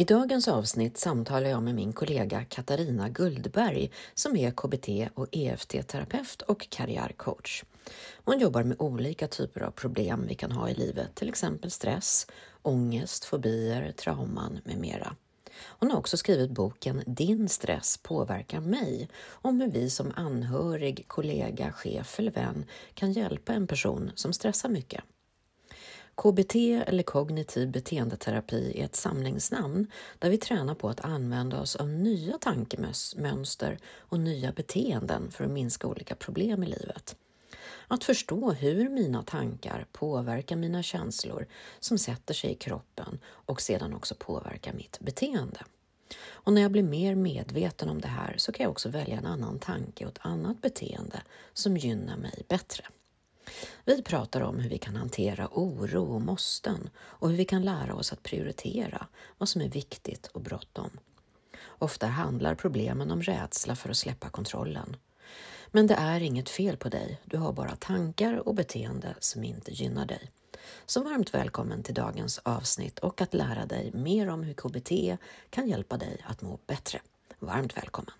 I dagens avsnitt samtalar jag med min kollega Katarina Guldberg som är KBT och EFT-terapeut och karriärcoach. Hon jobbar med olika typer av problem vi kan ha i livet, till exempel stress, ångest, fobier, trauman med mera. Hon har också skrivit boken Din stress påverkar mig om hur vi som anhörig, kollega, chef eller vän kan hjälpa en person som stressar mycket. KBT eller kognitiv beteendeterapi är ett samlingsnamn där vi tränar på att använda oss av nya tankemönster och nya beteenden för att minska olika problem i livet. Att förstå hur mina tankar påverkar mina känslor som sätter sig i kroppen och sedan också påverkar mitt beteende. Och när jag blir mer medveten om det här så kan jag också välja en annan tanke och ett annat beteende som gynnar mig bättre. Vi pratar om hur vi kan hantera oro och måsten och hur vi kan lära oss att prioritera vad som är viktigt och bråttom. Ofta handlar problemen om rädsla för att släppa kontrollen. Men det är inget fel på dig, du har bara tankar och beteende som inte gynnar dig. Så varmt välkommen till dagens avsnitt och att lära dig mer om hur KBT kan hjälpa dig att må bättre. Varmt välkommen!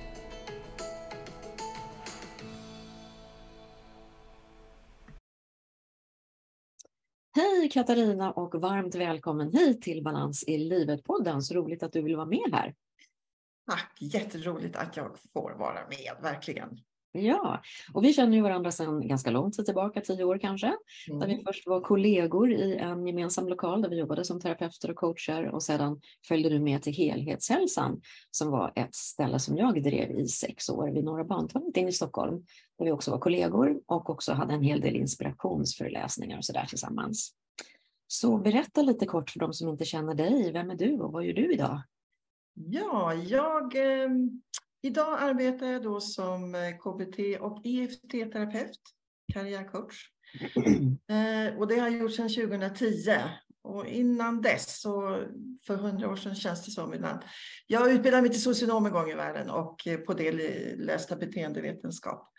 Katarina och varmt välkommen hit till Balans i livet-podden. Så roligt att du vill vara med här. Tack, jätteroligt att jag får vara med, verkligen. Ja, och vi känner ju varandra sedan ganska lång tid tillbaka, tio år kanske. Mm. Där vi mm. först var kollegor i en gemensam lokal där vi jobbade som terapeuter och coacher och sedan följde du med till Helhetshälsan som var ett ställe som jag drev i sex år vid Norra Bantorget inne i Stockholm. Där vi också var kollegor och också hade en hel del inspirationsföreläsningar och sådär tillsammans. Så berätta lite kort för de som inte känner dig. Vem är du och vad gör du idag? Ja, jag eh Idag arbetar jag då som eh, KBT och EFT-terapeut, karriärcoach. Eh, och det har jag gjort sedan 2010. Och innan dess, så för hundra år sedan känns det som ibland. Jag utbildade mig till socionom en gång i världen och eh, på det läste beteendevetenskap.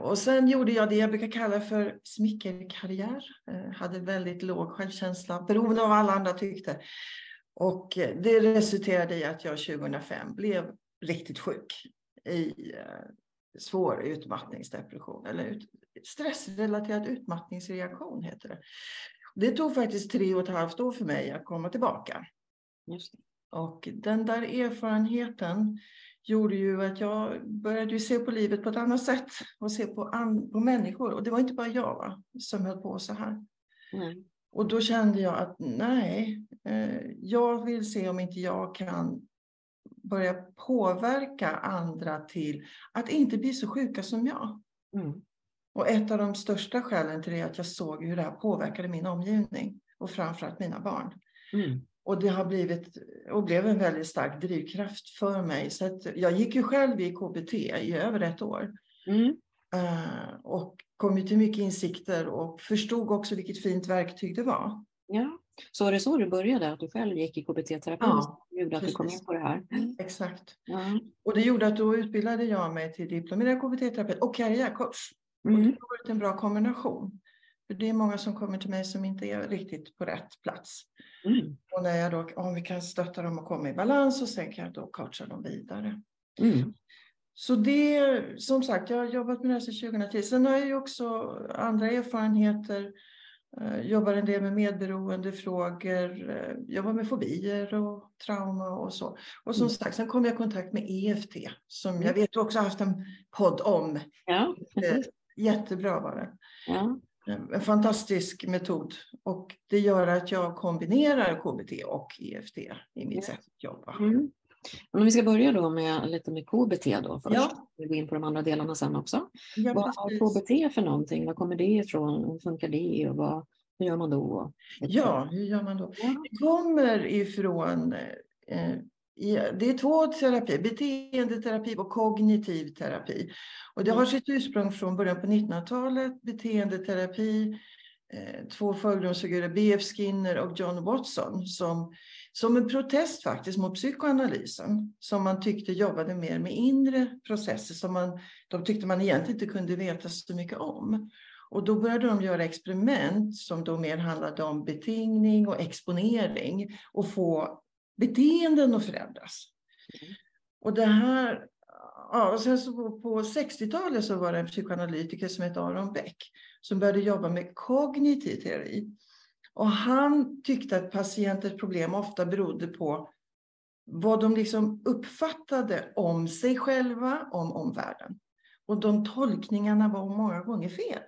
Och sen gjorde jag det jag brukar kalla för smickerkarriär. Hade väldigt låg självkänsla, beroende av vad alla andra tyckte. Och det resulterade i att jag 2005 blev riktigt sjuk i eh, svår utmattningsdepression eller ut, stressrelaterad utmattningsreaktion heter det. Det tog faktiskt tre och ett halvt år för mig att komma tillbaka. Och den där erfarenheten gjorde ju att jag började se på livet på ett annat sätt och se på, på människor. Och det var inte bara jag va, som höll på så här. Mm. Och då kände jag att nej, eh, jag vill se om inte jag kan börja påverka andra till att inte bli så sjuka som jag. Mm. Och ett av de största skälen till det är att jag såg hur det här påverkade min omgivning och framförallt mina barn. Mm. Och det har blivit och blev en väldigt stark drivkraft för mig. Så att jag gick ju själv i KBT i över ett år. Mm. Uh, och kom ju till mycket insikter och förstod också vilket fint verktyg det var. Ja. Så var det så du började, att du själv gick i KBT-terapi? Ja, gjorde att precis. du kom in på det här? Exakt. Ja. Och det gjorde att då utbildade jag mig till diplomerad KBT-terapeut och karriärcoach. Mm. Och det har varit en bra kombination. För det är många som kommer till mig som inte är riktigt på rätt plats. Mm. Och när jag då, om vi kan stötta dem att komma i balans och sen kan jag då coacha dem vidare. Mm. Så det, som sagt, jag har jobbat med det här sedan 2010. Sen har jag ju också andra erfarenheter Eh, jobbar en del med medberoendefrågor, eh, jobbar med fobier och trauma och så. Och som mm. sagt, sen kom jag i kontakt med EFT som jag mm. vet du också haft en podd om. Ja. Eh, jättebra var det. Ja. En fantastisk metod och det gör att jag kombinerar KBT och EFT i mitt sätt att jobba. Mm. Men om vi ska börja då med lite med KBT då först. Ja. Vi går in på de andra delarna sen också. Ja, vad är KBT för någonting? Var kommer det ifrån? Hur funkar det? Och vad, hur gör man då? Ja, hur gör man då? Det kommer ifrån eh, det är två terapier, beteendeterapi och kognitiv terapi. Och det har sitt ursprung från början på 1900-talet, beteendeterapi, eh, två förgrundsfigurer, B.F. Skinner och John Watson, som, som en protest faktiskt mot psykoanalysen, som man tyckte jobbade mer med inre processer som man, de tyckte man egentligen inte kunde veta så mycket om. Och då började de göra experiment som då mer handlade om betingning och exponering och få beteenden att förändras. Mm. Och det här, ja, och sen så på 60-talet så var det en psykoanalytiker som hette Aron Beck som började jobba med kognitiv teori. Och han tyckte att patienters problem ofta berodde på vad de liksom uppfattade om sig själva, om omvärlden. Och de tolkningarna var många gånger fel.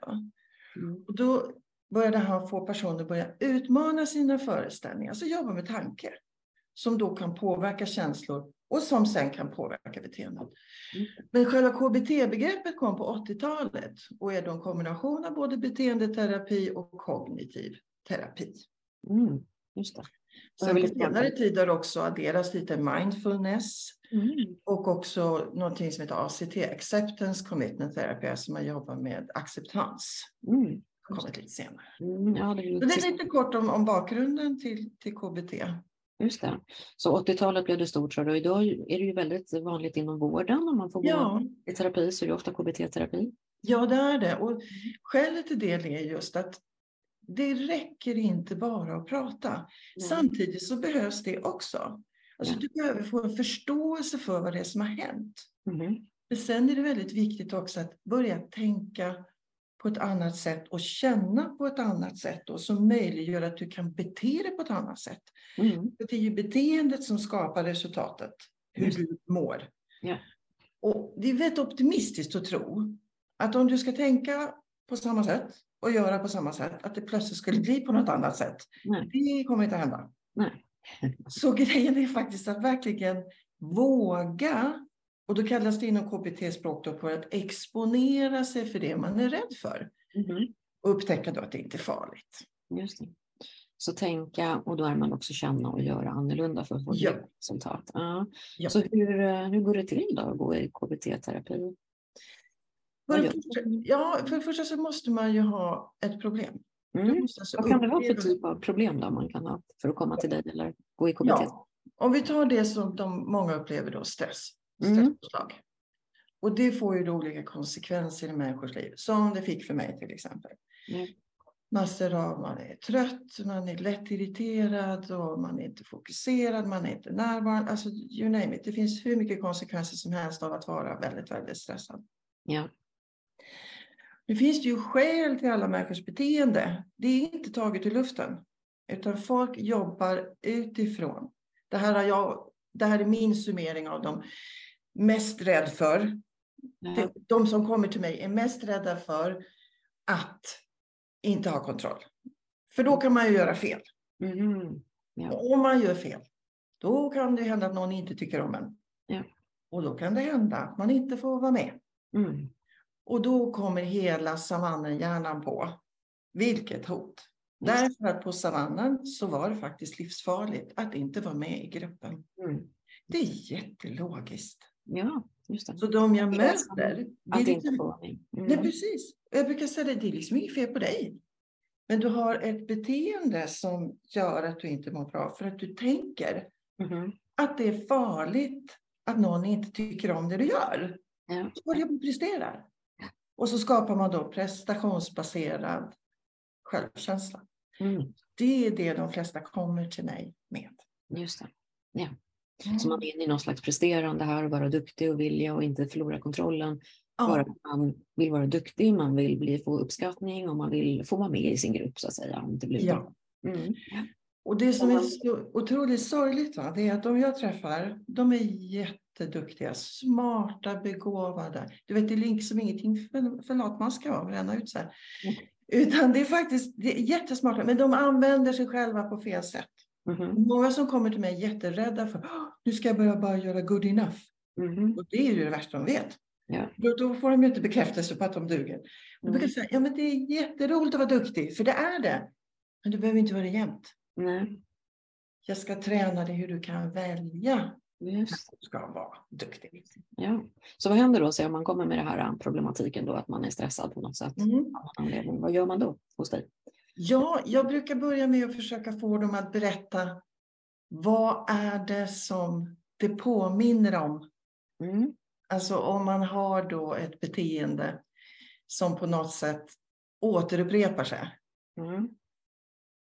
Mm. Och då började han få personer att börja utmana sina föreställningar, alltså jobba med tanke som då kan påverka känslor och som sen kan påverka beteendet. Mm. Men själva KBT-begreppet kom på 80-talet och är då en kombination av både beteendeterapi och kognitiv terapi. Mm, just det. Sen på senare tid har också adderats lite mindfulness mm. och också någonting som heter ACT, Acceptance Commitment Therapy, som man jobbar med acceptans. Mm. Kommit lite senare. Mm, ja, det, är lite... det är lite kort om, om bakgrunden till, till KBT. Just det. Så 80-talet blev det stort, och idag är det ju väldigt vanligt inom vården. Om man får ja. gå i terapi så är det ofta KBT-terapi. Ja, det är det. Och skälet till det är just att det räcker inte bara att prata. Nej. Samtidigt så behövs det också. Alltså, Du behöver få en förståelse för vad det är som har hänt. Mm. Men sen är det väldigt viktigt också att börja tänka på ett annat sätt och känna på ett annat sätt och som möjliggör att du kan bete dig på ett annat sätt. Mm. Det är ju beteendet som skapar resultatet, hur mm. du mår. Ja. Och det är väldigt optimistiskt att tro att om du ska tänka på samma sätt och göra på samma sätt, att det plötsligt skulle bli på något annat sätt. Nej. Det kommer inte att hända. Nej. Så grejen är faktiskt att verkligen våga och då kallas det inom KBT-språk för att exponera sig för det man är rädd för. Mm. Och upptäcka då att det inte är farligt. Just det. Så tänka och då är man också känna och göra annorlunda för att få ja. resultat. Ja. ja. Så hur, eh, hur går det till då att gå i KBT-terapi? För ja, för det första så måste man ju ha ett problem. Mm. Alltså Vad kan det vara för typ av problem då man kan ha för att komma till dig eller gå i KBT? Ja. Om vi tar det som de många upplever då, stress stresspåslag. Mm. Och det får ju då olika konsekvenser i människors liv, som det fick för mig till exempel. Mm. Massor av, man är trött, man är lättirriterad och man är inte fokuserad, man är inte närvarande. Alltså you name it. Det finns hur mycket konsekvenser som helst av att vara väldigt, väldigt stressad. Ja. Nu finns det ju skäl till alla människors beteende. Det är inte taget ur luften, utan folk jobbar utifrån. Det här har jag det här är min summering av dem mest rädd för. Ja. De som kommer till mig är mest rädda för att inte ha kontroll. För då kan man ju göra fel. Mm. Ja. Om man gör fel, då kan det hända att någon inte tycker om en. Ja. Och då kan det hända att man inte får vara med. Mm. Och då kommer hela savannen-hjärnan på. Vilket hot. Därför att på savannen så var det faktiskt livsfarligt att inte vara med i gruppen. Mm. Det är jättelogiskt. Ja, just det. Så de jag möter... Att inte liksom, få mm. Nej, precis. Jag brukar säga att det är liksom inget fel på dig. Men du har ett beteende som gör att du inte mår bra för att du tänker mm. att det är farligt att någon inte tycker om det du gör. Ja. Så börjar man prestera. Och så skapar man då prestationsbaserad självkänsla. Mm. Det är det de flesta kommer till mig med. Just det. Ja. Mm. Så man är inne i någon slags presterande här och vara duktig och vilja och inte förlora kontrollen. Ja. Att man vill vara duktig, man vill bli, få uppskattning och man vill få vara med i sin grupp så att säga. Om det blir ja. Mm. Och det som är så otroligt sorgligt va, det är att de jag träffar, de är jätteduktiga, smarta, begåvade. Du vet, det är liksom ingenting för, för lat man ska vara, bränna ut sig. Mm. Utan det är faktiskt det är jättesmarta, men de använder sig själva på fel sätt. Mm. Många som kommer till mig är jätterädda för nu ska jag börja bara göra good enough. Mm. Och det är ju det värsta de vet. Ja. Då, då, får de ju inte bekräftelse på att de duger. Mm. Då brukar säga, ja men det är jätteroligt att vara duktig, för det är det. Men du behöver inte vara det jämt. Nej. Jag ska träna dig hur du kan välja Just. Du ska vara duktig. Ja. Så vad händer då, så om man kommer med det här problematiken då, att man är stressad på något sätt? Mm. Vad gör man då hos dig? Ja, jag brukar börja med att försöka få dem att berätta vad är det som det påminner om? Mm. Alltså om man har då ett beteende som på något sätt återupprepar sig Mm.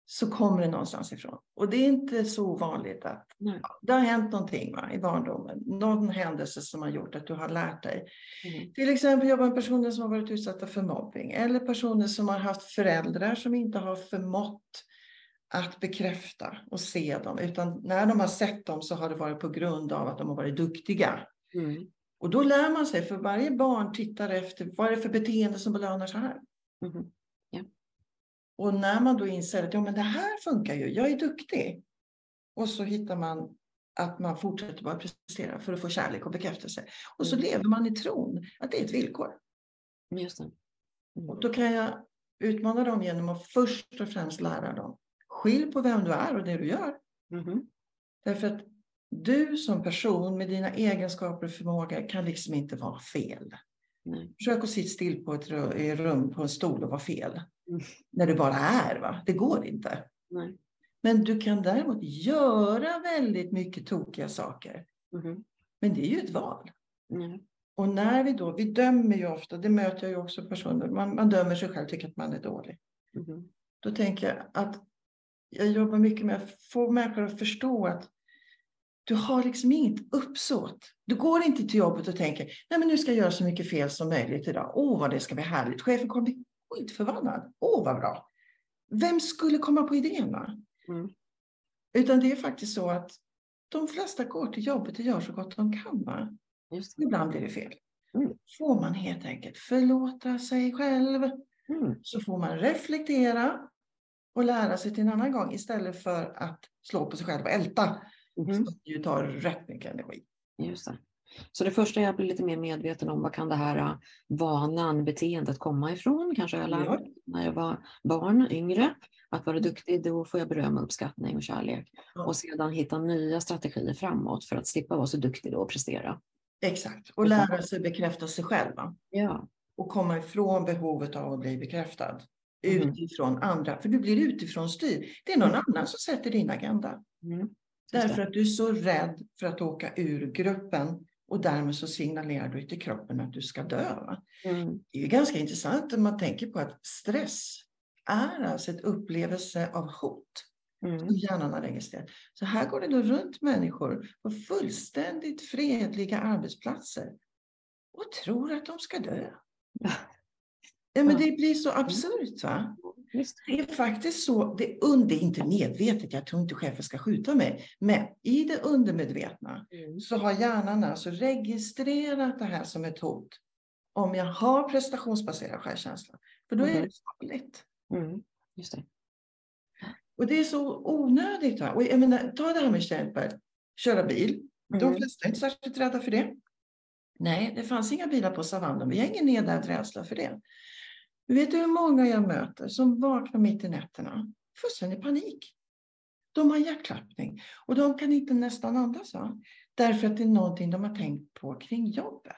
Så kommer det någonstans ifrån. Och det är inte så vanligt att Nej. det har hänt någonting va, i barndomen. Någon händelse som har gjort att du har lärt dig. Mm. Till exempel jobbar med personer som har varit utsatta för mobbing eller personer som har haft föräldrar som inte har förmått att bekräfta och se dem. Utan när de har sett dem så har det varit på grund av att de har varit duktiga. Mm. Och då lär man sig, för varje barn tittar efter vad är det för beteende som belönar så här. Mhm. Och när man då inser att ja, men det här funkar ju, jag är duktig. Och så hittar man att man fortsätter bara prestera för att få kärlek och bekräftelse. Och så Mm. lever man i tron att det är ett villkor. Just det. Mm. Och då kan jag utmana dem genom att först och främst lära dem. Skilj på vem du är och det du gör. Mhm. Därför att du som person med dina egenskaper och förmågor kan liksom inte vara fel. Nej. Försök att sitta still på ett rum på en stol och vara fel. Mm. När du bara är. Va? Det går inte. Nej. Men du kan däremot göra väldigt mycket tokiga saker. Mhm. Men det är ju ett val. Nej. Och när vi då, vi dömer ju ofta, det möter jag ju också personer, man, man dömer sig själv, tycker att man är dålig. Mhm. Då tänker jag att jag jobbar mycket med att få människor att förstå att du har liksom inget uppsåt. Du går inte till jobbet och tänker, nej men nu ska jag göra så mycket fel som möjligt idag. Åh vad det ska bli härligt. Chefen kommer bli skitförbannad. Åh vad bra. Vem skulle komma på idén? Mm. Utan det är faktiskt så att de flesta går till jobbet och gör så gott de kan. Ibland blir det fel. Mm. Får man helt enkelt förlåta sig själv Mm. så får man reflektera och lära sig till en annan gång istället för att slå på sig själv och älta. Mhm. Som ju tar rätt mycket energi. Just det. Så det första är att bli lite mer medveten om vad kan det här äh, vanan, beteendet komma ifrån? Kanske jag lärde Ja. när jag var barn, yngre. Att vara duktig, då får jag beröm, uppskattning och kärlek. Ja. Och sedan hitta nya strategier framåt för att slippa vara så duktig då och prestera. Exakt. Och lära sig bekräfta sig själv. Ja. Och komma ifrån behovet av att bli bekräftad. Mhm. Utifrån andra. För du blir utifrån styrd. Det är någon annan som sätter din agenda. Mm. Därför att du är så rädd för att åka ur gruppen. Och därmed så signalerar du till kroppen att du ska dö. Mm. Det är ganska intressant om man tänker på att stress är alltså ett upplevelse av hot Mm. som hjärnan har registrerat. Så här går det då runt människor på fullständigt fredliga arbetsplatser och tror att de ska dö. Ja. Ja, men det blir så absurt. va? Just. Det är faktiskt så, det, und- det är inte medvetet, jag tror inte chefen ska skjuta mig, men i det undermedvetna Mm. så har hjärnan alltså registrerat det här som ett hot. Om jag har prestationsbaserad självkänsla. För då är Mhm. det farligt. Mm. Just det. Och det är så onödigt. Och jag menar, ta det här med exempel, köra bil. De Mm. flesta är inte särskilt rädda för det. Nej, det fanns inga bilar på savannen. Vi har ingen nedärvd rädsla för det. Vet du hur många jag möter som vaknar mitt i nätterna? Fullständig panik. De har hjärtklappning och de kan inte nästan andas. Va? Därför att det är någonting de har tänkt på kring jobbet.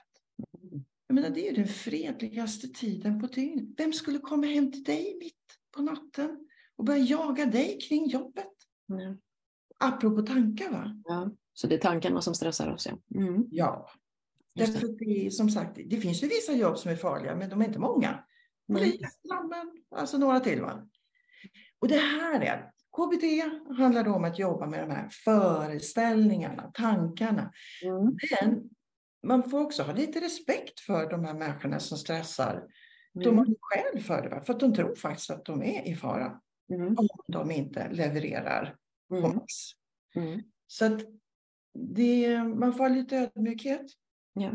Mm. Jag menar, det är den fredligaste tiden på dygnet. Vem skulle komma hem till dig mitt på natten och börja jaga dig kring jobbet? Ja. Apropå tankar va? Ja. Så det är tankarna som stressar oss. Ja. Mm. Ja. Därför det är som sagt, det finns ju vissa jobb som är farliga, men de är inte många. Polis, brandmän, alltså några till. Va? Och det här är, KBT handlar då om att jobba med de här föreställningarna, tankarna. Mm. Men man får också ha lite respekt för de här människorna som stressar. De Mm. har ju skäl för det, va? för att de tror faktiskt att de är i fara Mm. om de inte levererar på Mm. max. Mm. Så att det, man får ha lite ödmjukhet. Ja.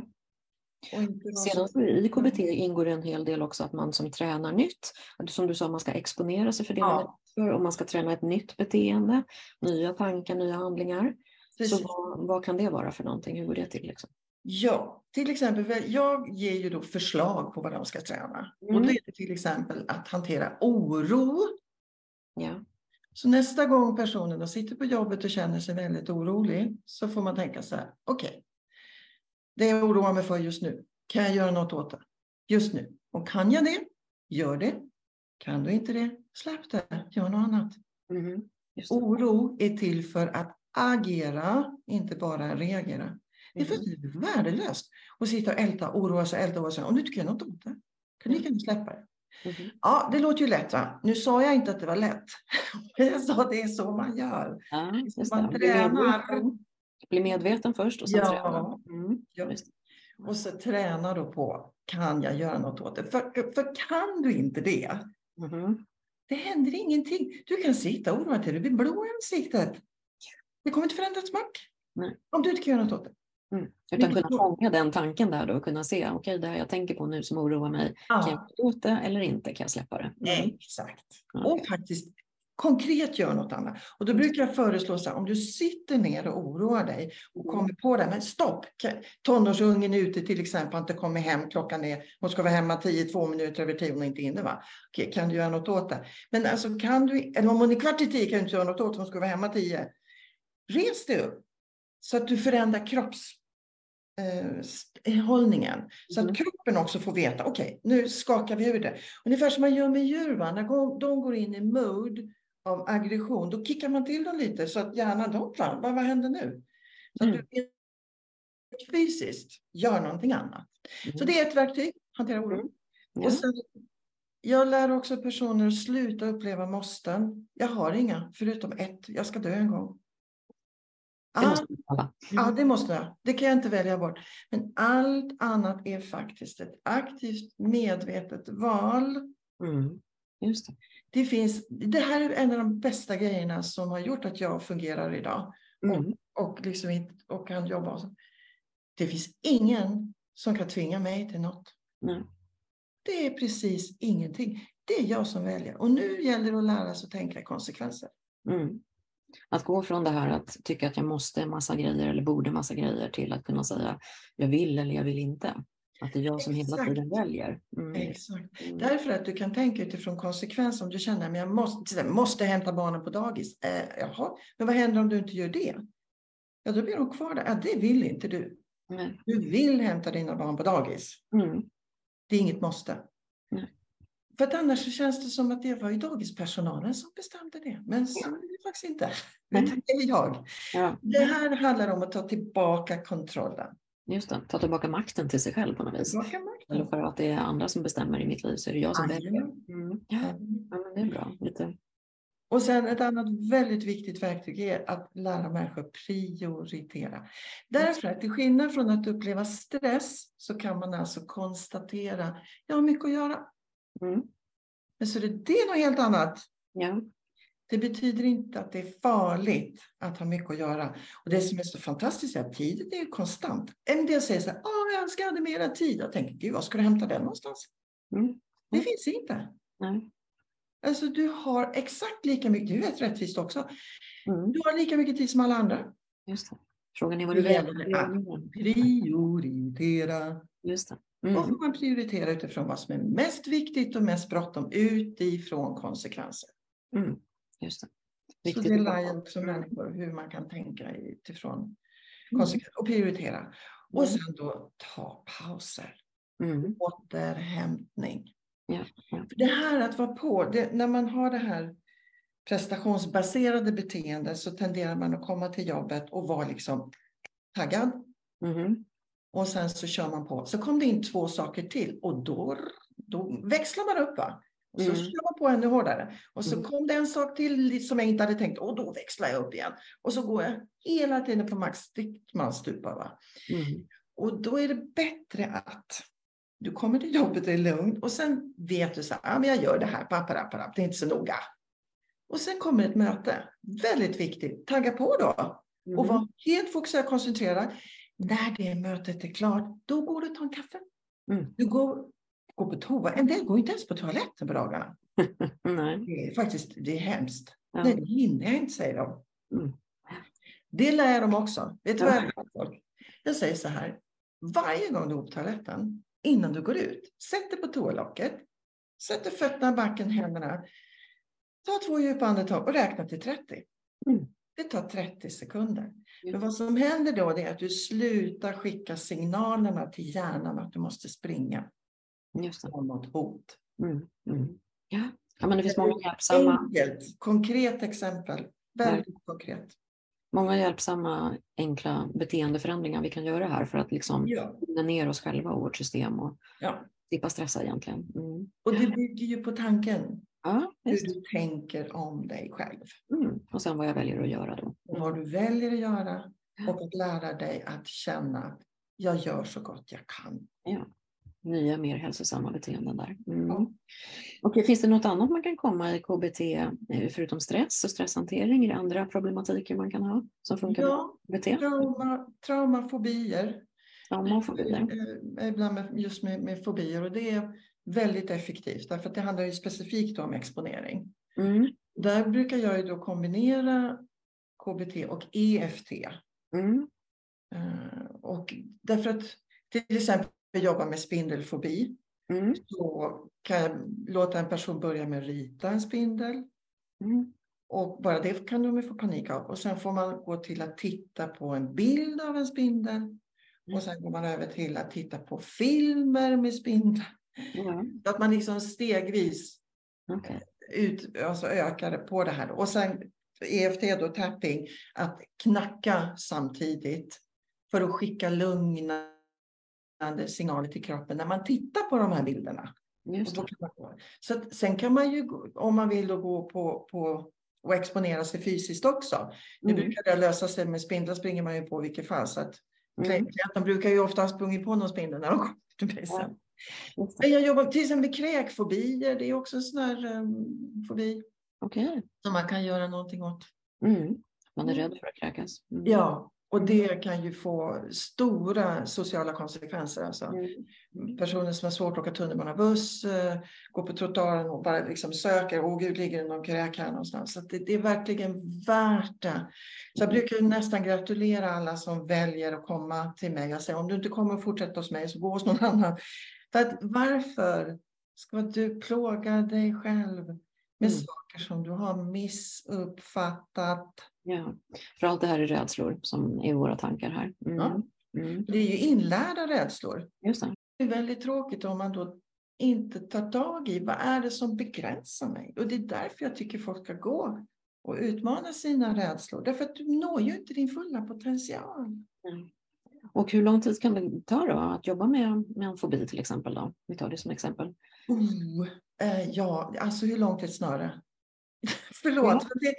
Sedan i KBT ingår det en hel del också att man som tränar nytt, som du sa, man ska exponera sig för det man Ja. och man ska träna ett nytt beteende, nya tankar, nya handlingar. Precis. Så vad, vad kan det vara för någonting? Hur går det till? Liksom? Ja, till exempel, jag ger ju då förslag på vad de ska träna. Mm. Och det är till exempel att hantera oro. Ja. Så nästa gång personen då sitter på jobbet och känner sig väldigt orolig så får man tänka så här, okej, okay, det jag oroar mig för just nu, kan jag göra något åt det just nu? Och kan jag det, gör det. Kan du inte det, släpp det, gör något annat. Mm. Oro är till för att agera, inte bara reagera. Det är fullständigt mm. värdelöst att sitta och älta, oroa sig, älta, oroa sig. Om du inte kan något åt det, kan du lika gärna släppa det. Mm. Ja, det låter ju lätt. Va? Nu sa jag inte att det var lätt. Jag sa att det är så man gör. Ja, man tränar. Bli medveten först och sen ja. träna. Mm. Ja. Och så träna då på, kan jag göra något åt det? För, för kan du inte det, mm. det händer ingenting. Du kan sitta och oroa dig, du blir blå i ansiktet. Det kommer inte förändras smack. Om du inte kan göra något åt det. Mm. Utan kunna fånga den tanken där då och kunna se, okej okay, det här jag tänker på nu som oroar mig, ja. kan jag göra åt det eller inte? Kan jag släppa det? Mm. Exakt. Mm. Och faktiskt konkret gör något annat. Och då mm. brukar jag föreslå så här, om du sitter ner och oroar dig och mm. kommer på det, men stopp, tonårsungen är ute till exempel, inte kommer hem, klockan är, hon ska vara hemma 10, två minuter över tio, hon är inte inne va? Okej, kan du göra något åt det? Men alltså kan du, eller om hon är kvart i tio kan du inte göra något åt hon ska vara hemma tio. Res dig upp så att du förändrar kropps eh, hållningen. Så att mm. kroppen också får veta, okej, okay, nu skakar vi ur det. Ungefär som man gör med djur, va? när de går in i mode av aggression, då kickar man till dem lite så att hjärnan, hopplar, vad, vad händer nu? Så mm. att du fysiskt gör någonting annat. Mm. Så det är ett verktyg, hantera oro. Mm. Och sen, jag lär också personer att sluta uppleva måsten. Jag har inga, förutom ett, jag ska dö en gång. Det måste alla. Mm. Ja, det måste jag. Det kan jag inte välja bort. Men allt annat är faktiskt ett aktivt medvetet val. Mm. Just det. Det, finns, det här är en av de bästa grejerna som har gjort att jag fungerar idag. Mm. Och, och, liksom, och kan jobba. Det finns ingen som kan tvinga mig till något. Mm. Det är precis ingenting. Det är jag som väljer. Och nu gäller det att lära sig att tänka konsekvenser. Mm. Att gå från det här att tycka att jag måste massa grejer eller borde massa grejer till att kunna säga jag vill eller jag vill inte. Att det är jag som Exakt. hela tiden väljer. Mm. Exakt. Mm. Därför att du kan tänka utifrån konsekvens om du känner att jag måste, måste hämta barnen på dagis. Eh, jaha, men vad händer om du inte gör det? Ja, då blir de kvar där. Ja, det vill inte du. Nej. Du vill hämta dina barn på dagis. Mm. Det är inget måste. Nej. För att annars så känns det som att det var ju dagispersonalen som bestämde det. Men så är det faktiskt inte. Utan det är jag. Ja. Det här handlar om att ta tillbaka kontrollen. Just det, ta tillbaka makten till sig själv på något vis. Eller för att det är andra som bestämmer i mitt liv så är det jag som väljer. Mm. Ja. men det är bra. Lite. Och sen ett annat väldigt viktigt verktyg är att lära människor prioritera. Därför att till skillnad från att uppleva stress så kan man alltså konstatera, jag har mycket att göra. Mm. Men så det, det är något helt annat. Ja. Det betyder inte att det är farligt att ha mycket att göra. Och det som är så fantastiskt är att tiden är konstant. En del säger så här, Åh, jag önskar jag hade mera tid. Jag tänker, Gud, var ska du hämta den någonstans? Mm. Det finns inte. Nej. Alltså du har exakt lika mycket, du vet rättvist också. Mm. Du har lika mycket tid som alla andra. Just det. Frågan är vad du väljer. Prioritera. Just det. Mm. Då får man prioritera utifrån vad som är mest viktigt och mest bråttom utifrån konsekvenser. Mm. Just det. Viktigt. Så det lär ju också människor hur man kan tänka utifrån mm. konsekvenser och prioritera. Och mm. sen då ta pauser. Mm. Återhämtning. Ja, ja. Det här att vara på, det, när man har det här prestationsbaserade beteendet så tenderar man att komma till jobbet och vara liksom taggad. Mm. Och sen så kör man på. Så kom det in två saker till och då, då växlar man upp. Va? Och så mm. kör man på ännu hårdare. Och så mm. kom det en sak till som jag inte hade tänkt. Och då växlar jag upp igen. Och så går jag hela tiden på max man stupar. Va? Mm. Och då är det bättre att du kommer till jobbet, det är lugnt. Och sen vet du så här, ja, men jag gör det här, papp, papp, papp, det är inte så noga. Och sen kommer ett möte. Väldigt viktigt. Tagga på då. Mm. Och var helt fokuserad, koncentrerad. När det mötet är klart, då går du och tar en kaffe. Mm. Du går, går på toa. En del går inte ens på toaletten på dagarna. Nej. Det är faktiskt det är hemskt. Ja. Nej, det hinner jag inte, säger de. Mm. Det lär de också. Vet du vad jag folk? Jag säger så här. Varje gång du går på toaletten, innan du går ut, sätt dig på toalocket. Sätt dig fötterna i backen, händerna. Ta två djupa andetag och räkna till 30. Mm. Det tar 30 sekunder. Ja. Men vad som händer då är att du slutar skicka signalerna till hjärnan att du måste springa Just det. från något hot. Mm. Mm. Ja. ja, men det finns många hjälpsamma, Enkelt, konkret exempel. Väldigt konkret. många hjälpsamma enkla beteendeförändringar vi kan göra här för att liksom Ja. ner oss själva och vårt system och ja. slippa stressa egentligen. Mm. Och det bygger ju på tanken. Ja, Hur du tänker om dig själv. Mm. Och sen vad jag väljer att göra då. Och vad du väljer att göra. Och att lära dig att känna jag gör så gott jag kan. Ja. Nya mer hälsosamma beteenden där. Mm. Ja. Okej, finns det något annat man kan komma i KBT eh, förutom stress och stresshantering? Är det andra problematiker man kan ha som funkar Ja, med KBT? trauma, traumafobier. Trauma och fobier. Eh, Ibland med, just med, med fobier. Och det är väldigt effektivt. Därför att det handlar ju specifikt om exponering. Mm. Där brukar jag ju då kombinera KBT och EFT. Mm. Eh, Och därför att till exempel jobba med spindelfobi. Mm. Så kan jag låta en person börja med att rita en spindel. Mm. Och bara det kan de få panik av. Och sen får man gå till att titta på en bild av en spindel. Mm. Och sen går man över till att titta på filmer med spindlar. Så att man liksom stegvis okej. ut, alltså ökar på det här. Och sen EFT då, tapping, att knacka samtidigt för att skicka lugnande signaler till kroppen när man tittar på de här bilderna. Just så att, sen kan man ju, om man vill, gå på, på och exponera sig fysiskt också. Nu Mm. brukar det lösa sig med spindlar springer man ju på i vilket fall. Så att Mm. klienterna brukar ju ofta ha sprungit på någon spindel när de kommer till mig sen. Det. Men jag jobbar till exempel med kräkfobier. Det är också en sån här um, fobi Okej. som man kan göra någonting åt. Mm. Man är Mm. rädd för att kräkas. Mm. Ja, och det kan ju få stora sociala konsekvenser. Alltså. Mm. Personer som har svårt att åka tunnelbana, buss, eh, går på trottoaren och bara liksom söker. Åh gud, ligger det någon kräk här någonstans? Så det, det är verkligen värt det. Så jag brukar nästan gratulera alla som väljer att komma till mig. Jag säger om du inte kommer att fortsätta hos mig så gå hos någon annan. För att varför ska du plåga dig själv med Mm. saker som du har missuppfattat? Ja. För allt det här är rädslor som är våra tankar här. Mm. Ja. Mm. Det är ju inlärda rädslor. Just det. Det är väldigt tråkigt om man då inte tar tag i vad är det som begränsar mig. Och det är därför jag tycker folk ska gå och utmana sina rädslor. Därför att du når ju inte din fulla potential. Mm. Och hur lång tid kan det ta då att jobba med, med en fobi till exempel? Då? Vi tar det som exempel. Oh, eh, ja, alltså hur är ett snöre? Förlåt. Ja. Det,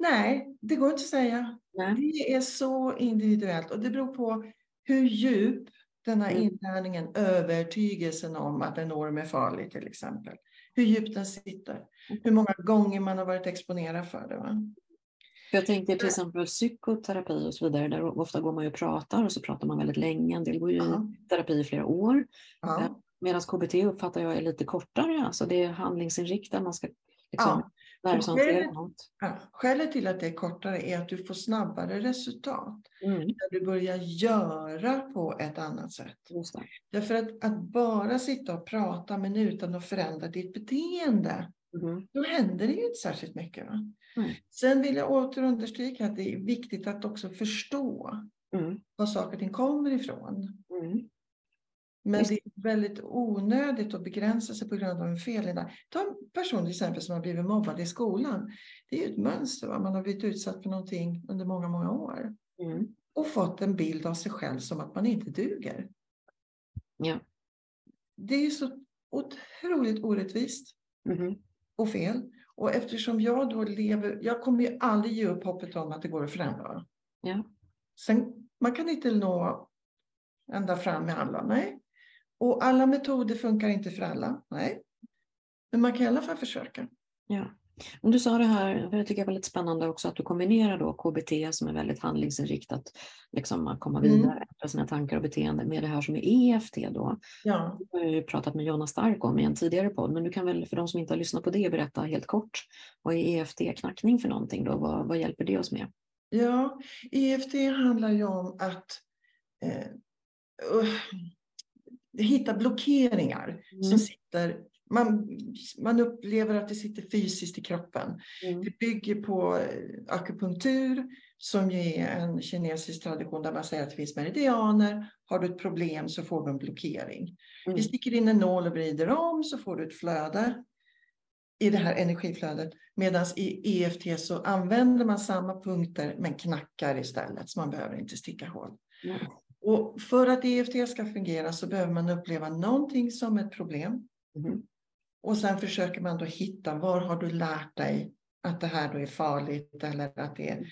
nej, det går inte att säga. Nej. Det är så individuellt och det beror på hur djup den här Mm. inlärningen, övertygelsen om att en orm är farlig till exempel. Hur djupt den sitter. Hur många gånger man har varit exponerad för det. Va? Jag tänker till exempel psykoterapi och så vidare. Där ofta går man ju och pratar och så pratar man väldigt länge. En del går ju Ja. i terapi i flera år. Ja. Medan KBT uppfattar jag är lite kortare. Alltså det är handlingsinriktat. Man ska liksom Ja. Att Och något. Ja. Skälet till att det är kortare är att du får snabbare resultat. Mm, När du börjar göra på ett annat sätt. Därför att, att bara sitta och prata men utan att förändra ditt beteende. Mhm. Då händer det ju inte särskilt mycket. Va? Mm. Sen vill jag åter understryka att det är viktigt att också förstå Mm, var saker och ting kommer ifrån. mm, Men det är väldigt onödigt att begränsa sig på grund av en felinlärning. Ta en person till exempel som har blivit mobbad i skolan. Det är ju ett mönster. Va? Man har blivit utsatt för någonting under många, många år. mm. Och fått en bild av sig själv som att man inte duger. Ja. Det är ju så otroligt orättvist Mhm. och fel. Och eftersom jag då lever, jag kommer ju aldrig ge upp hoppet om att det går att förändra. Ja. Sen, man kan inte nå ända fram med alla, nej. Och alla metoder funkar inte för alla, nej. Men man kan i alla fall försöka. Ja. Du sa det här, för jag tycker det är väldigt spännande också, att du kombinerar då KBT som är väldigt handlingsinriktat, liksom att komma Mm. vidare, ändra sina tankar och beteenden med det här som är EFT då. Ja, Det har jag ju pratat med Jonna Stark om i en tidigare podd, men du kan väl för de som inte har lyssnat på det berätta helt kort. Vad är EFT-knackning för någonting då? Vad, vad hjälper det oss med? ja. EFT handlar ju om att eh, uh, hitta blockeringar Mm. som sitter man, man upplever att det sitter fysiskt i kroppen. Mm. Det bygger på eh, akupunktur som ju är en kinesisk tradition där man säger att det finns meridianer. Har du ett problem så får du en blockering. Mm. Vi sticker in en nål och vrider om så får du ett flöde i det här energiflödet. Medan i EFT så använder man samma punkter men knackar istället så man behöver inte sticka hål. Mm. Och för att EFT ska fungera så behöver man uppleva någonting som ett problem. Mm. Och sen försöker man då hitta var har du lärt dig att det här då är farligt eller att det är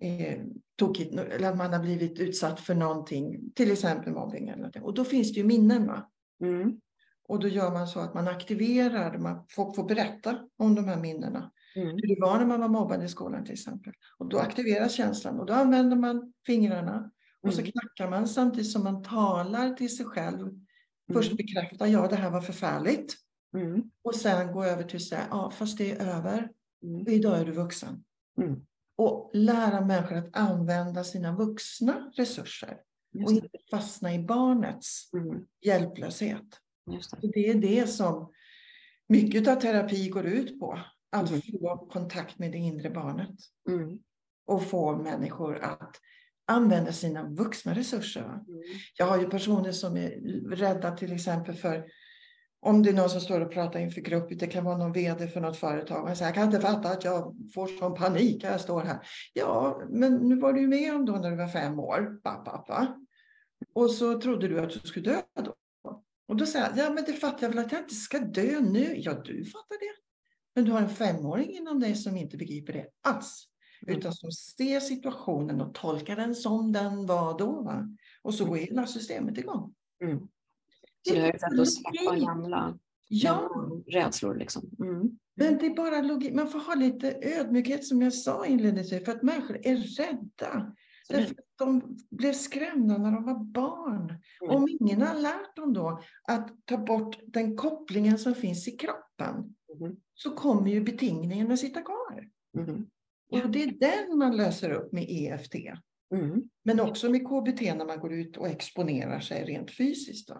eh, tokigt eller att man har blivit utsatt för någonting, till exempel mobbing. Eller någonting. Och då finns det ju minnen. Va? Mm. Och då gör man så att man aktiverar, man får, får berätta om de här minnena. Mm. Hur det var när man var mobbad i skolan till exempel. Och då aktiveras känslan och då använder man fingrarna och så Mm. knackar man samtidigt som man talar till sig själv. Först bekräftar, ja det här var förfärligt. Mm. Och sen gå över till att säga, ja fast det är över. Mm. Idag är du vuxen. Mm. Och lära människor att använda sina vuxna resurser. Och inte fastna i barnets Mm. hjälplöshet. Det. Det är det som mycket av terapi går ut på. Att Mm. få kontakt med det inre barnet. Mm. Och få människor att använda sina vuxna resurser. Mm. Jag har ju personer som är rädda till exempel för om det är någon som står och pratar inför grupp, det kan vara någon vd för något företag. Och säger, jag kan inte fatta att jag får sån panik när jag står här. Ja, men nu var du med om då när du var fem år. Pappa, pappa. Och så trodde du att du skulle dö då. Och då säger jag, ja men det fattar jag väl att jag inte ska dö nu. Ja, du fattar det. Men du har en femåring inom dig som inte begriper det alls. Mm. Utan som ser situationen och tolkar den som den var då. Va? Och så går hela systemet igång. Mm. Så det är ett sätt att släppa gamla, Ja, rädslor. Liksom. Mm. men det är bara logik. Man får ha lite ödmjukhet som jag sa inledningsvis. För att människor är rädda. Därför att de blev skrämda när de var barn. Mm. Om ingen har lärt dem då att ta bort den kopplingen som finns i kroppen. Mhm. Så kommer ju betingningen att sitta kvar. Mhm. Och det är den man löser upp med EFT. Mm. Men också med KBT när man går ut och exponerar sig rent fysiskt.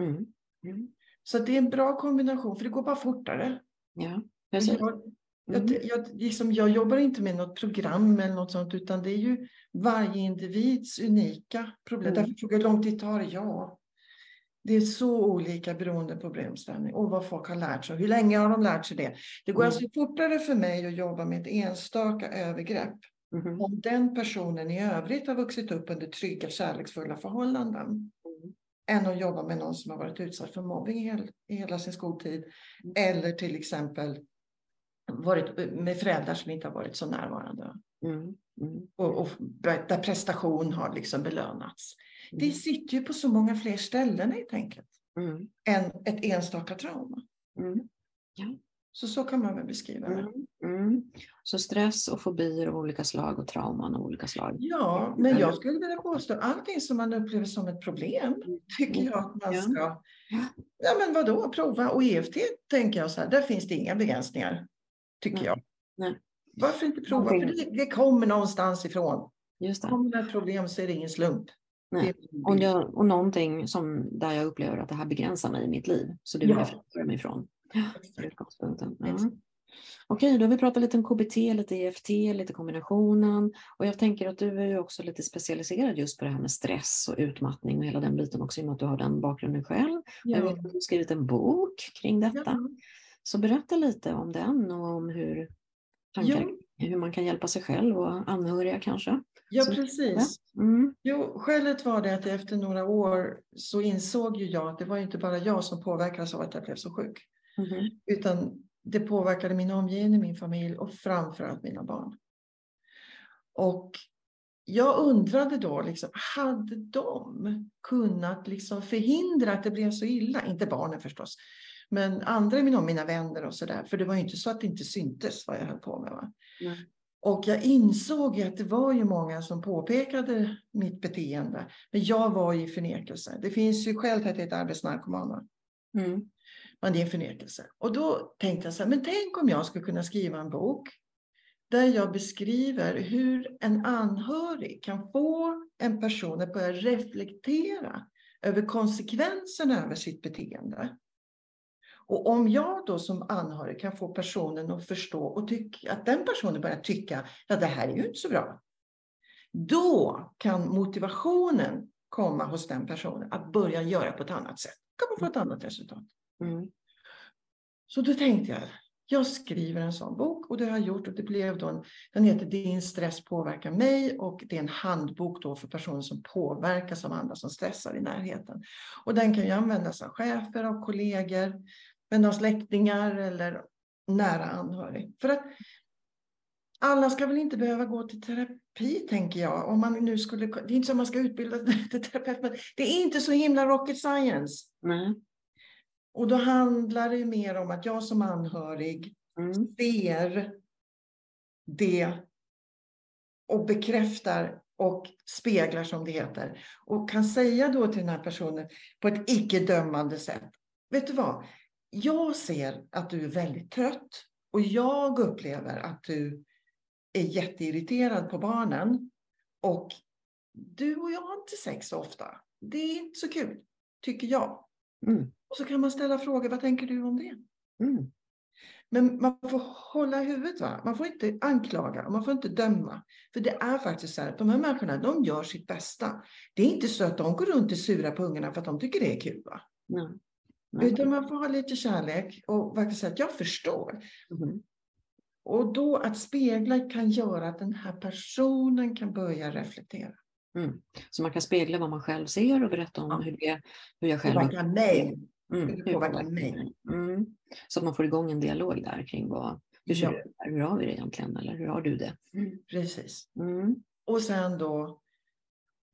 Mm. Mm. Så det är en bra kombination för det går bara fortare. Ja, precis. Jag, Mm. jag, jag, liksom, jag jobbar inte med något program eller något sånt utan det är ju varje individs unika problem. Mm. Därför frågar jag hur lång tid tar det? Ja, det är så olika beroende på problemställning och vad folk har lärt sig. Hur länge har de lärt sig det? Det går Mm. alltså fortare för mig att jobba med ett enstaka övergrepp Mhm. om den personen i övrigt har vuxit upp under trygga, kärleksfulla förhållanden. Mm. Än att jobba med någon som har varit utsatt för mobbing i, hel, i hela sin skoltid. Mm. Eller till exempel varit med föräldrar som inte har varit så närvarande. Mm. Mm. Och, och där prestation har liksom belönats. Det Mm. sitter ju på så många fler ställen helt enkelt. Mm. Än ett enstaka trauma. Mm. Så så kan man väl beskriva det. Mm. Mm. Så stress och fobier av olika slag och trauman av olika slag. Ja, men jag skulle vilja påstå allting som man upplever som ett problem tycker jag att man Ja. ska Ja men vadå, prova. Och EFT tänker jag så här, där finns det inga begränsningar. Tycker jag. Nej. Varför inte prova? För det, det kommer någonstans ifrån. Just det. Kommer det ett problem så är det ingen slump. Nej. Och, jag, och någonting som där jag upplever att det här begränsar mig i mitt liv. Så det vill Ja. jag frigöra mig ifrån. Ja. Okej, då har vi pratat lite om KBT, lite EFT, lite kombinationen. Och jag tänker att du är ju också lite specialiserad just på det här med stress och utmattning och hela den biten också i och med att du har den bakgrunden själv. Jag Ja. vet att du har skrivit en bok kring detta. Ja. Så berätta lite om den och om hur, tankar, hur man kan hjälpa sig själv och anhöriga kanske. Ja, Så- precis. Mm. Jo, skälet var det att efter några år så insåg ju jag att det var inte bara jag som påverkades av att jag blev så sjuk. Mhm. Utan det påverkade min omgivning, min familj och framförallt mina barn. Och jag undrade då, liksom, hade de kunnat liksom förhindra att det blev så illa? Inte barnen förstås, men andra i min mina vänner och sådär. För det var ju inte så att det inte syntes vad jag höll på med. Va? Nej. Och jag insåg att det var ju många som påpekade mitt beteende. Men jag var i förnekelse. Det finns ju skäl till att jag är arbetsnarkoman. va? Mm. Men det är en förnekelse. Och då tänkte jag så här, men tänk om jag skulle kunna skriva en bok där jag beskriver hur en anhörig kan få en person att börja reflektera över konsekvenserna över sitt beteende. Och om jag då som anhörig kan få personen att förstå och tycka att den personen börjar tycka, ja det här är ju inte så bra. Då kan motivationen komma hos den personen att börja göra på ett annat sätt. Kan man få ett annat resultat. Mm. Så då tänkte jag, jag skriver en sån bok och det har jag gjort och det blev då en, den heter Din stress påverkar mig och det är en handbok då för personer som påverkas av andra som stressar i närheten. Och den kan ju användas av chefer, av kollegor, men av släktingar eller nära anhörig. För att alla ska väl inte behöva gå till terapi, tänker jag. Om man nu skulle, det är inte så att man ska utbilda till terapeut, men det är inte så himla rocket science. Mm. Och då handlar det mer om att jag som anhörig mm. ser det och bekräftar och speglar som det heter. Och kan säga då till den här personen på ett icke-dömande sätt. Vet du vad? Jag ser att du är väldigt trött och jag upplever att du är jätteirriterad på barnen. Och du och jag har inte sex så ofta. Det är inte så kul, tycker jag. Mm. Och så kan man ställa frågor, vad tänker du om det? Mm. Men man får hålla huvudet. Va? Man får inte anklaga och man får inte döma. För det är faktiskt så här, de här människorna, de gör sitt bästa. Det är inte så att de går runt och sura på ungarna för att de tycker det är kul. Va? Mm. Utan man får ha lite kärlek och verkligen säga att jag förstår. Mm. Och då att spegla kan göra att den här personen kan börja reflektera. Mm. Så man kan spegla vad man själv ser och berätta om ja. hur, det, hur jag själv... Påverkar mig. Mm. Hur det påverkar mig. Mm. Så att man får igång en dialog där kring vad, hur, ja. du, hur har vi det egentligen eller hur har du det? Mm. Precis. Mm. Och sen då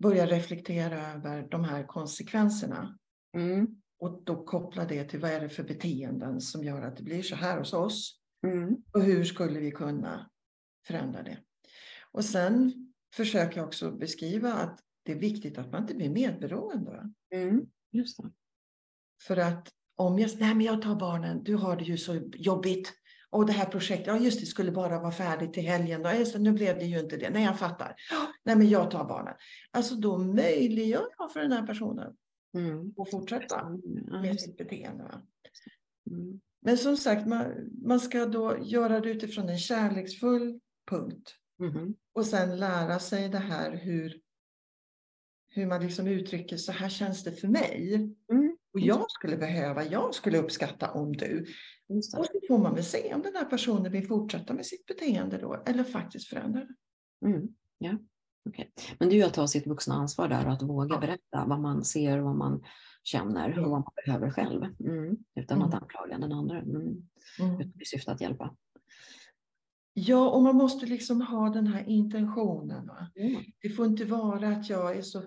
börja reflektera över de här konsekvenserna. Mm. Och då koppla det till vad är det för beteenden som gör att det blir så här hos oss. Mm. Och hur skulle vi kunna förändra det? Och sen försöker jag också beskriva att det är viktigt att man inte blir medberoende. Mm, just det. För att om jag, nej men jag tar barnen, du har det ju så jobbigt. Och det här projektet, ja just det, skulle bara vara färdigt till helgen. Då. Just nu blev det ju inte det. Nej, jag fattar. Nej, men jag tar barnen. Alltså då möjliggör jag för den här personen mm. att fortsätta med sitt beteende. Mm. Men som sagt, man, man ska då göra det utifrån en kärleksfull punkt. Mm. Och sen lära sig det här hur, hur man liksom uttrycker så här känns det för mig. Mm. Och jag skulle behöva, jag skulle uppskatta om du. Och så får man väl se om den här personen vill fortsätta med sitt beteende då eller faktiskt förändra det. Mm. Ja. Okay. Men det är ju att ta sitt vuxna ansvar där och att våga ja. berätta vad man ser, vad man känner och vad man behöver själv. Mm. Utan att mm. anklaga den andra. Mm. Mm. I syfte att hjälpa. Ja, och man måste liksom ha den här intentionen. Mm. Det får inte vara att jag är så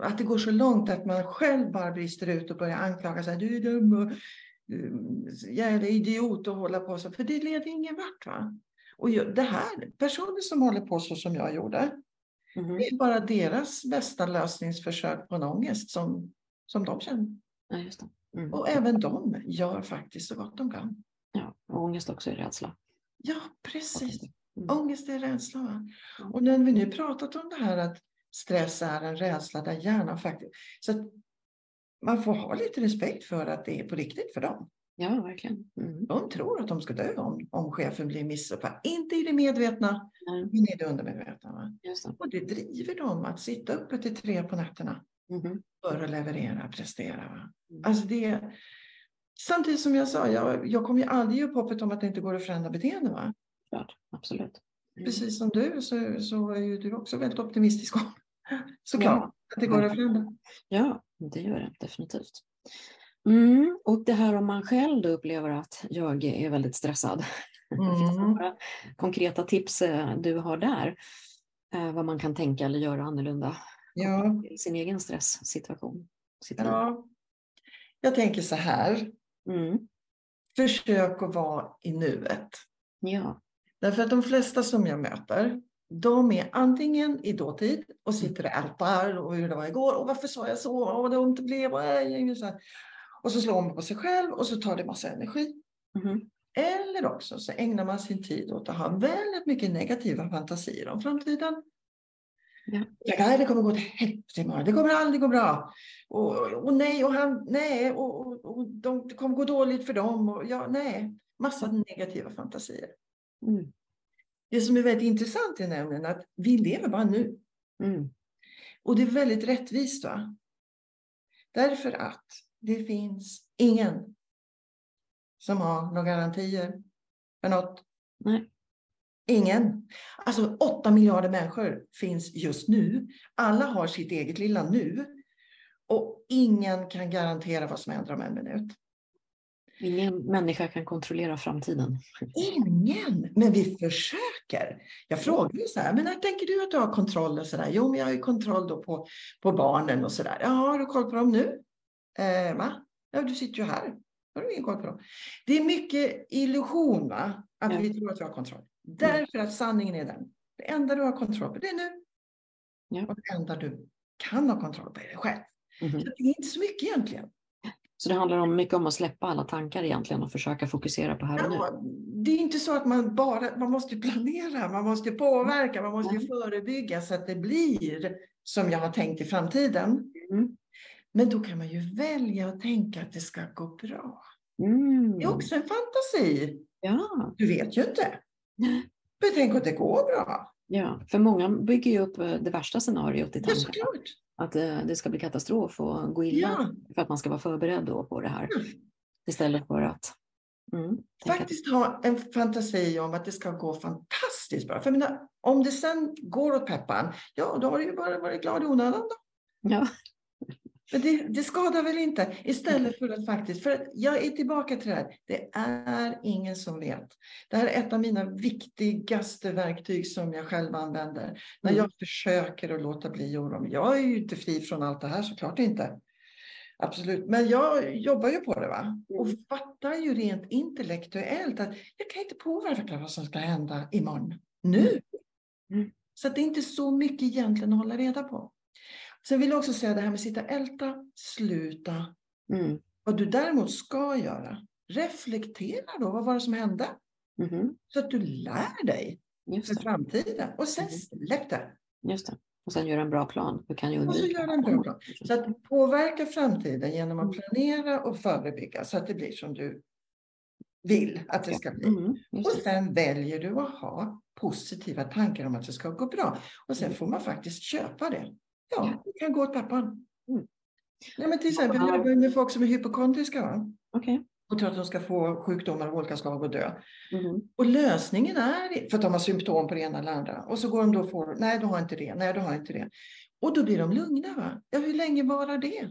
att det går så långt att man själv bara brister ut och börjar anklaga sig. Du är dum och jävla idiot och hålla på så. För det leder ingen vart. Va? Och det här, personer som håller på så som jag gjorde, mm. det är bara deras bästa lösningsförsök på en ångest som, som de känner. Ja, mm. Och även de gör faktiskt så gott de kan. Ja, och ångest också är rädsla. Ja, precis. Mm. Ångest är rädsla. Va? Och när vi nu pratat om det här att stress är en rädsla där hjärnan faktiskt... Så man får ha lite respekt för att det är på riktigt för dem. Ja, verkligen. Mm. De tror att de ska dö om, om chefen blir missuppfattad. Inte i det medvetna, mm. men i det undermedvetna. Va? Det. Och det driver dem att sitta uppe till tre på nätterna mm. för att leverera, prestera. Va? Mm. Alltså det, Samtidigt som jag sa, jag, jag kommer ju aldrig ge upp hoppet om att det inte går att förändra beteende. Va? Klart, absolut. Mm. Precis som du så, så är ju du också väldigt optimistisk om såklart ja. att det går att förändra. Ja, det gör det definitivt. Mm, och det här om man själv då upplever att jag är väldigt stressad. Mm. Finns det några konkreta tips eh, du har där? Eh, vad man kan tänka eller göra annorlunda ja. i sin egen stresssituation? Ja. Jag tänker så här. Mm. Försök att vara i nuet. Ja. Därför att de flesta som jag möter, de är antingen i dåtid och sitter och ältar och hur det var igår och varför sa jag så och det inte blev och, så och så slår man på sig själv och så tar det massa energi. Mm. Eller också så ägnar man sin tid åt att ha väldigt mycket negativa fantasier om framtiden. Ja. nej, det kommer gå till helvete imorgon. Det kommer aldrig gå bra. Och, och nej, och han, nej, och, och, och de, det kommer gå dåligt för dem. Och, ja, nej, massa negativa fantasier. Mm. Det som är väldigt intressant är nämligen att vi lever bara nu. Mm. Och det är väldigt rättvist. Va? Därför att det finns ingen som har några garantier för något. Nej. Ingen. Alltså åtta miljarder människor finns just nu. Alla har sitt eget lilla nu. Och ingen kan garantera vad som händer om en minut. Ingen människa kan kontrollera framtiden. Ingen, men vi försöker. Jag frågar så här, men när tänker du att du har kontroll? Och så där? Jo, men jag har ju kontroll då på, på barnen och så där. Ja, har du koll på dem nu? Eh, va? Ja, du sitter ju här. Har du ingen koll på dem? Det är mycket illusion, va? Att ja. vi tror att vi har kontroll. Därför att sanningen är den. Det enda du har kontroll på, det är nu. Ja. Och det enda du kan ha kontroll på är dig själv. Mm. Så det är inte så mycket egentligen. Så det handlar om mycket om att släppa alla tankar egentligen och försöka fokusera på här och ja, nu. Det är inte så att man bara, man måste planera, man måste påverka, man måste mm. förebygga så att det blir som jag har tänkt i framtiden. Mm. Men då kan man ju välja att tänka att det ska gå bra. Mm. Det är också en fantasi. Ja. Du vet ju inte. Men tänk att det går bra. Ja, för många bygger ju upp eh, det värsta scenariot i tankarna. Ja, att eh, det ska bli katastrof och gå illa ja. för att man ska vara förberedd då på det här. Mm. Istället för att mm, faktiskt ha en fantasi om att det ska gå fantastiskt bra. För menar, om det sen går åt peppan, ja då har du ju bara varit glad i onödan. Då. Ja. Men det, det, skadar väl inte? Istället för att faktiskt, för jag är tillbaka till det här. Det är ingen som vet. Det här är ett av mina viktigaste verktyg som jag själv använder. När jag mm. försöker att låta bli oro. Jag är ju inte fri från allt det här, såklart inte. Absolut, men jag jobbar ju på det va? och mm. fattar ju rent intellektuellt att jag kan inte påverka vad som ska hända imorgon, nu. Mm. Så det är inte så mycket egentligen att hålla reda på. Sen vill jag också säga det här med sitta älta, sluta. Mm. Vad du däremot ska göra, reflektera då, vad var det som hände? Mm. Så att du lär dig för framtiden och sen mm. släpp det. Just det. Och sen göra en bra plan. Hur kan jag undvika? Och så göra en bra plan. Så att påverka framtiden genom att mm. planera och förebygga så att det blir som du vill att det ska bli. Mm, och sen väljer du att ha positiva tankar om att det ska gå bra. Och sen mm. får man faktiskt köpa det. Ja, det kan gå åt pappan. Mm. Nej, men till exempel, jag jobbar med folk som är hypokondriska. Okay. Och tror att de ska få sjukdomar av olika slag och dö. Mm. Och lösningen är, för att de har symptom på det ena eller andra. Och så går de då och får, nej du har inte det, nej du har inte det. Och då blir de lugna. Va? Ja, hur länge varar det?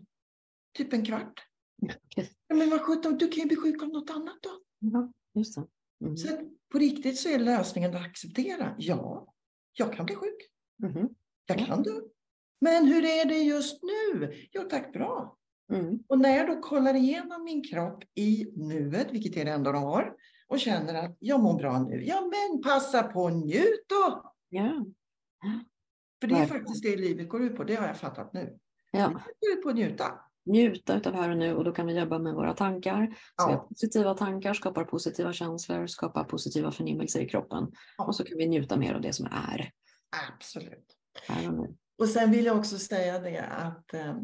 Typ en kvart. Okay. Ja, men vad sjutton, du kan ju bli sjuk av något annat då. Ja, just det. Mm. Så på riktigt så är lösningen att acceptera. Ja, jag kan bli sjuk. Mm. Jag kan dö. Men hur är det just nu? Jo tack, bra. Mm. Och när jag då kollar igenom min kropp i nuet, vilket är det enda de har, och känner att jag mår bra nu. Ja, men passa på och njut då! Ja. För det är faktiskt det livet går ut på, det har jag fattat nu. Ja. Det går ut på att njuta. Njuta av här och nu och då kan vi jobba med våra tankar. Ja. Positiva tankar skapar positiva känslor, skapar positiva förnimmelser i kroppen. Ja. Och så kan vi njuta mer av det som är. Absolut. Här och nu. Och sen vill jag också säga det att eh,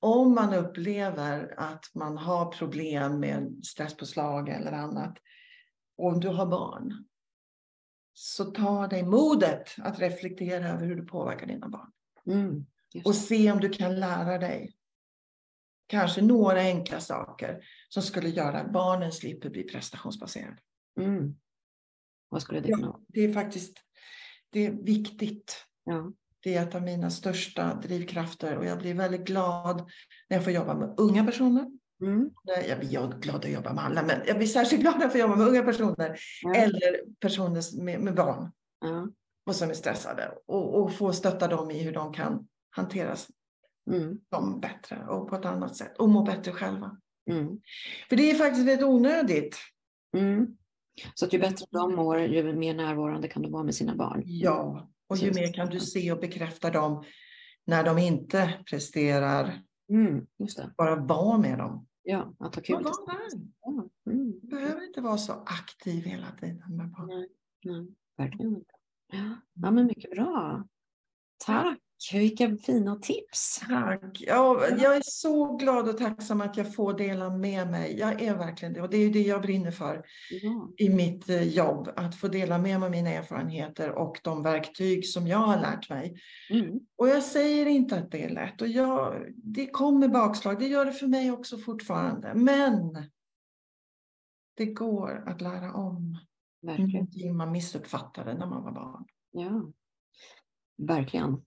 om man upplever att man har problem med stresspåslag eller annat, och om du har barn, så ta dig modet att reflektera över hur du påverkar dina barn. Mm, och se om du kan lära dig kanske några enkla saker som skulle göra att barnen slipper bli prestationsbaserade. Mm. Vad skulle det kunna vara? Ja, det är faktiskt det är viktigt. Ja. Det är ett av mina största drivkrafter och jag blir väldigt glad när jag får jobba med unga personer. Mm. Jag blir glad att jobba med alla, men jag blir särskilt glad när jag får jobba med unga personer mm. eller personer med, med barn mm. och som är stressade och, och få stötta dem i hur de kan hantera mm. dem bättre och på ett annat sätt och må bättre själva. Mm. För det är faktiskt väldigt onödigt. Mm. Så att ju bättre de mår, ju mer närvarande kan de vara med sina barn. Ja, och ju mer kan du se och bekräfta dem när de inte presterar. Mm. Bara vara med dem. Ja, att ha kul. Var. Ja. Mm. Du behöver inte vara så aktiv hela tiden med barn. Nej, nej verkligen inte. Ja, men mycket bra. Tack! Vilka fina tips! Tack! Ja, jag är så glad och tacksam att jag får dela med mig. Jag är verkligen det och det är det jag brinner för Ja. i mitt eh, jobb. Att få dela med mig av mina erfarenheter och de verktyg som jag har lärt mig. Mm. Och jag säger inte att det är lätt och jag, det kommer bakslag. Det gör det för mig också fortfarande. Men det går att lära om. Verkligen. Ingenting man missuppfattade när man var barn. Ja. Verkligen.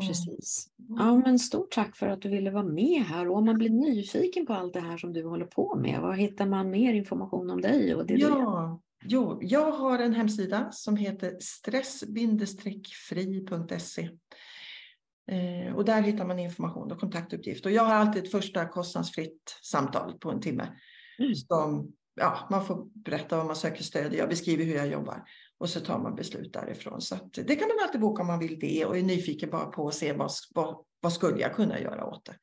Mm. Precis. Ja, men stort tack för att du ville vara med här. Och om man blir nyfiken på allt det här som du håller på med, var hittar man mer information om dig? Och det? Ja, jo, jag har en hemsida som heter stress-fri.se. Eh, och där hittar man information och kontaktuppgift. Och jag har alltid ett första kostnadsfritt samtal på en timme. Mm. Som, ja, man får berätta vad man söker stöd. Jag beskriver hur jag jobbar. Och så tar man beslut därifrån. Så det kan man alltid boka om man vill det. Och är nyfiken bara på att se vad, vad, vad skulle jag kunna göra åt det.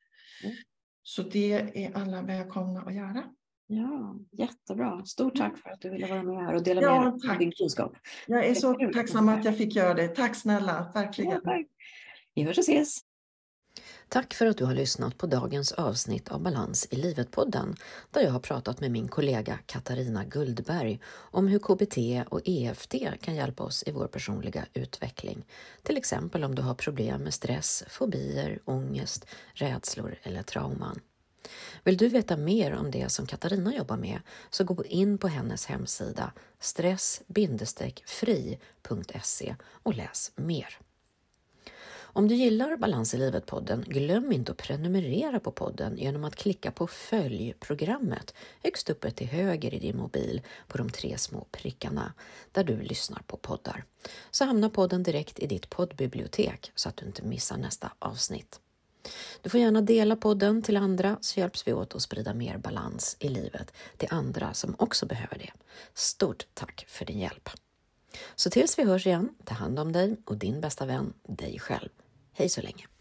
Mm. Så det är alla välkomna att göra. Ja, jättebra. Stort tack för att du ville vara med här och dela Ja, med dig av din kunskap. Jag är så tacksam att jag fick göra det. Tack snälla, verkligen. Ja, tack. Vi hörs och ses. Tack för att du har lyssnat på dagens avsnitt av Balans i livet-podden där jag har pratat med min kollega Katarina Guldberg om hur KBT och EFT kan hjälpa oss i vår personliga utveckling. Till exempel om du har problem med stress, fobier, ångest, rädslor eller trauman. Vill du veta mer om det som Katarina jobbar med så gå in på hennes hemsida stress-fri.se och läs mer. Om du gillar Balans i livet-podden, glöm inte att prenumerera på podden genom att klicka på Följ-programmet högst uppe till höger i din mobil på de tre små prickarna där du lyssnar på poddar. Så hamnar podden direkt i ditt poddbibliotek så att du inte missar nästa avsnitt. Du får gärna dela podden till andra så hjälps vi åt att sprida mer balans i livet till andra som också behöver det. Stort tack för din hjälp! Så tills vi hörs igen, ta hand om dig och din bästa vän, dig själv. Hej så länge!